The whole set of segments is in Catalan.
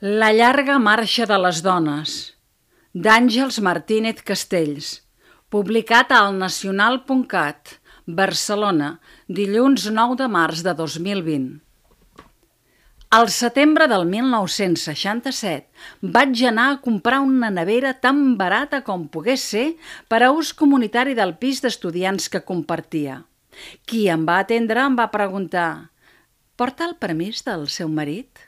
La llarga marxa de les dones d'Àngels Martínez Castells publicat al nacional.cat Barcelona, dilluns 9 de març de 2020 Al setembre del 1967 vaig anar a comprar una nevera tan barata com pogués ser per a ús comunitari del pis d'estudiants que compartia. Qui em va atendre em va preguntar «Porta el permís del seu marit?»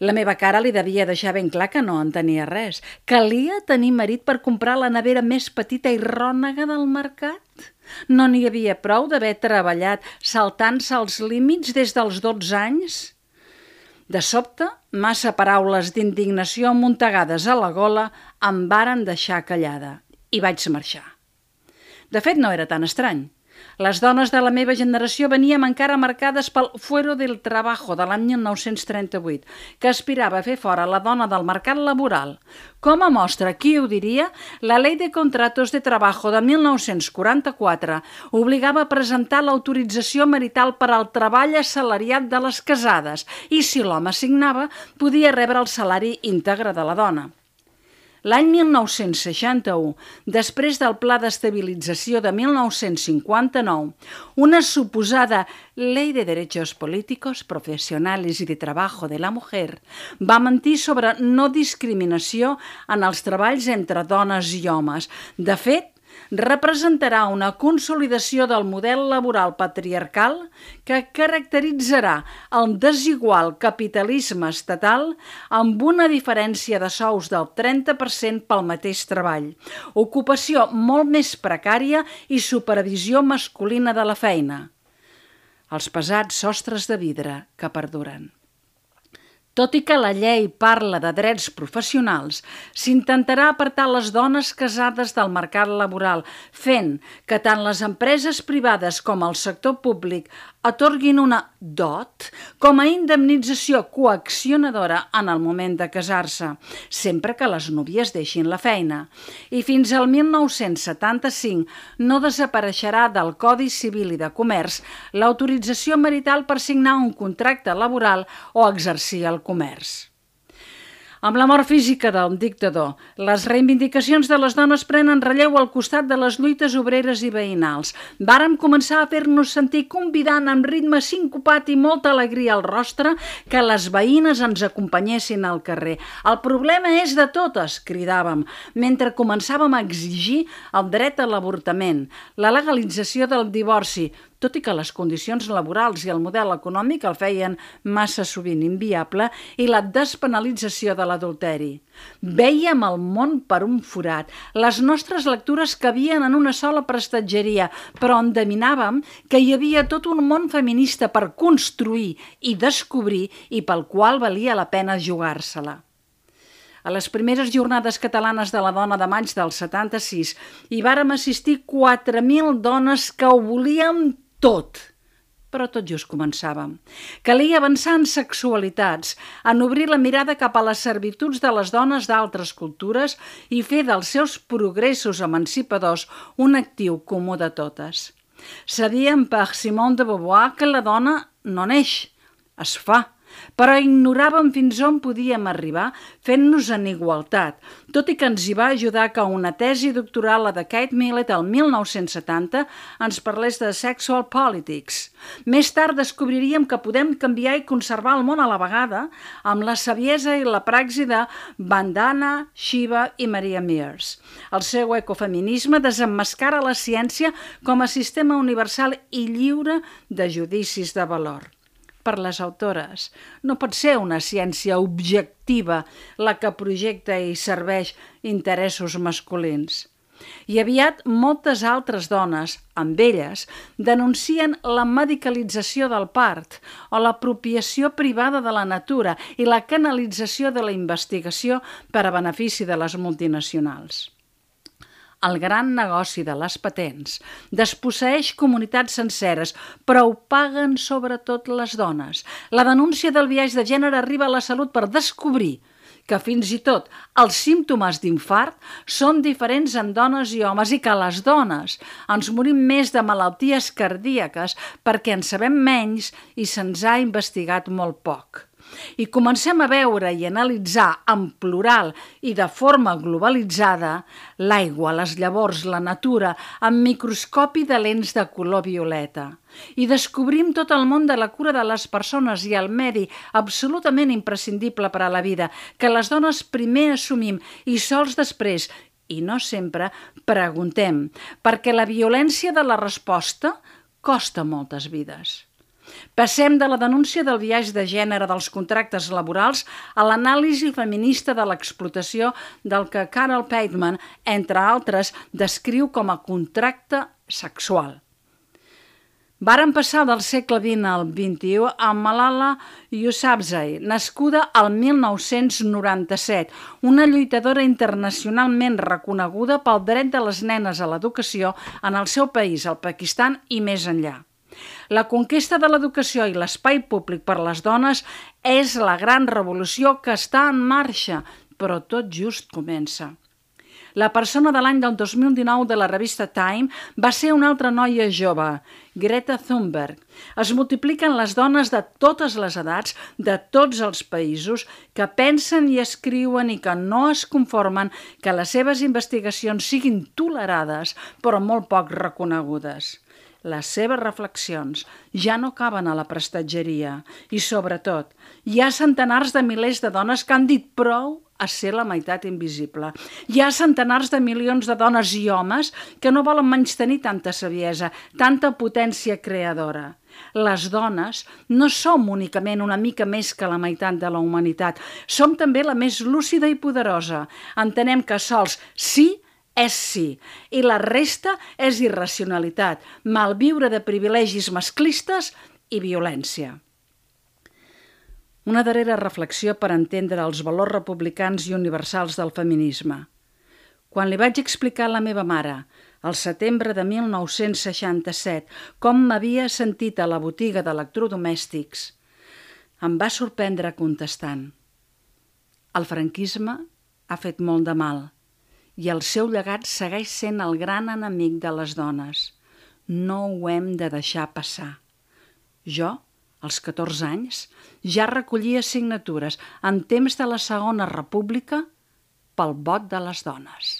La meva cara li devia deixar ben clar que no en tenia res. Calia tenir marit per comprar la nevera més petita i rònega del mercat? No n'hi havia prou d'haver treballat saltant-se els límits des dels 12 anys? De sobte, massa paraules d'indignació amuntegades a la gola em varen deixar callada i vaig marxar. De fet, no era tan estrany. Les dones de la meva generació veníem encara marcades pel Fuero del Trabajo de l'any 1938, que aspirava a fer fora la dona del mercat laboral. Com a mostra, qui ho diria, la Ley de Contratos de Trabajo de 1944 obligava a presentar l'autorització marital per al treball assalariat de les casades i, si l'home signava, podia rebre el salari íntegre de la dona. L'any 1961, després del Pla d'Estabilització de 1959, una suposada Ley de Derechos Políticos, Professionals i de Trabajo de la Mujer va mentir sobre no discriminació en els treballs entre dones i homes. De fet, representarà una consolidació del model laboral patriarcal que caracteritzarà el desigual capitalisme estatal amb una diferència de sous del 30% pel mateix treball, ocupació molt més precària i supervisió masculina de la feina. Els pesats sostres de vidre que perduren. Tot i que la llei parla de drets professionals, s'intentarà apartar les dones casades del mercat laboral, fent que tant les empreses privades com el sector públic atorguin una dot com a indemnització coaccionadora en el moment de casar-se, sempre que les núvies deixin la feina. I fins al 1975 no desapareixerà del Codi Civil i de Comerç l'autorització marital per signar un contracte laboral o exercir el comerç. Amb la mort física del dictador, les reivindicacions de les dones prenen relleu al costat de les lluites obreres i veïnals. Vàrem començar a fer-nos sentir convidant amb ritme sincopat i molta alegria al rostre que les veïnes ens acompanyessin al carrer. El problema és de totes, cridàvem, mentre començàvem a exigir el dret a l'avortament, la legalització del divorci, tot i que les condicions laborals i el model econòmic el feien massa sovint inviable, i la despenalització de l'adulteri. Vèiem el món per un forat. Les nostres lectures cabien en una sola prestatgeria, però endeminàvem que hi havia tot un món feminista per construir i descobrir i pel qual valia la pena jugar-se-la. A les primeres jornades catalanes de la dona de maig del 76 hi vàrem assistir 4.000 dones que ho volíem tot. Però tot just començàvem. Calia avançar en sexualitats, en obrir la mirada cap a les servituds de les dones d'altres cultures i fer dels seus progressos emancipadors un actiu comú de totes. Sabíem per Simone de Beauvoir que la dona no neix, es fa, però ignoràvem fins on podíem arribar fent-nos en igualtat, tot i que ens hi va ajudar que una tesi doctoral, la de Kate Millett, el 1970, ens parlés de sexual politics. Més tard descobriríem que podem canviar i conservar el món a la vegada amb la saviesa i la praxi de Bandana, Shiva i Maria Mears. El seu ecofeminisme desemmascara la ciència com a sistema universal i lliure de judicis de valor per les autores. No pot ser una ciència objectiva la que projecta i serveix interessos masculins. I aviat moltes altres dones, amb elles, denuncien la medicalització del part o l'apropiació privada de la natura i la canalització de la investigació per a benefici de les multinacionals el gran negoci de les patents desposseeix comunitats senceres, però ho paguen sobretot les dones. La denúncia del viatge de gènere arriba a la salut per descobrir que fins i tot els símptomes d'infart són diferents en dones i homes i que les dones ens morim més de malalties cardíaques perquè en sabem menys i se'ns ha investigat molt poc. I comencem a veure i analitzar en plural i de forma globalitzada l'aigua, les llavors, la natura, amb microscopi de lents de color violeta. I descobrim tot el món de la cura de les persones i el medi, absolutament imprescindible per a la vida, que les dones primer assumim i sols després, i no sempre, preguntem, perquè la violència de la resposta costa moltes vides. Passem de la denúncia del viatge de gènere dels contractes laborals a l'anàlisi feminista de l'explotació del que Carol Pateman, entre altres, descriu com a contracte sexual. Varen passar del segle XX al XXI amb Malala Yousafzai, nascuda al 1997, una lluitadora internacionalment reconeguda pel dret de les nenes a l'educació en el seu país, el Pakistan i més enllà. La conquesta de l'educació i l'espai públic per les dones és la gran revolució que està en marxa, però tot just comença. La persona de l'any del 2019 de la revista Time va ser una altra noia jove, Greta Thunberg. Es multipliquen les dones de totes les edats, de tots els països, que pensen i escriuen i que no es conformen que les seves investigacions siguin tolerades, però molt poc reconegudes. Les seves reflexions ja no caben a la prestatgeria i, sobretot, hi ha centenars de milers de dones que han dit prou a ser la meitat invisible. Hi ha centenars de milions de dones i homes que no volen menys tenir tanta saviesa, tanta potència creadora. Les dones no som únicament una mica més que la meitat de la humanitat, som també la més lúcida i poderosa. Entenem que sols sí és sí, i la resta és irracionalitat, malviure de privilegis masclistes i violència. Una darrera reflexió per entendre els valors republicans i universals del feminisme. Quan li vaig explicar a la meva mare, al setembre de 1967, com m'havia sentit a la botiga d'electrodomèstics, em va sorprendre contestant. El franquisme ha fet molt de mal i el seu llegat segueix sent el gran enemic de les dones. No ho hem de deixar passar. Jo, als 14 anys, ja recollia signatures en temps de la Segona República pel vot de les dones.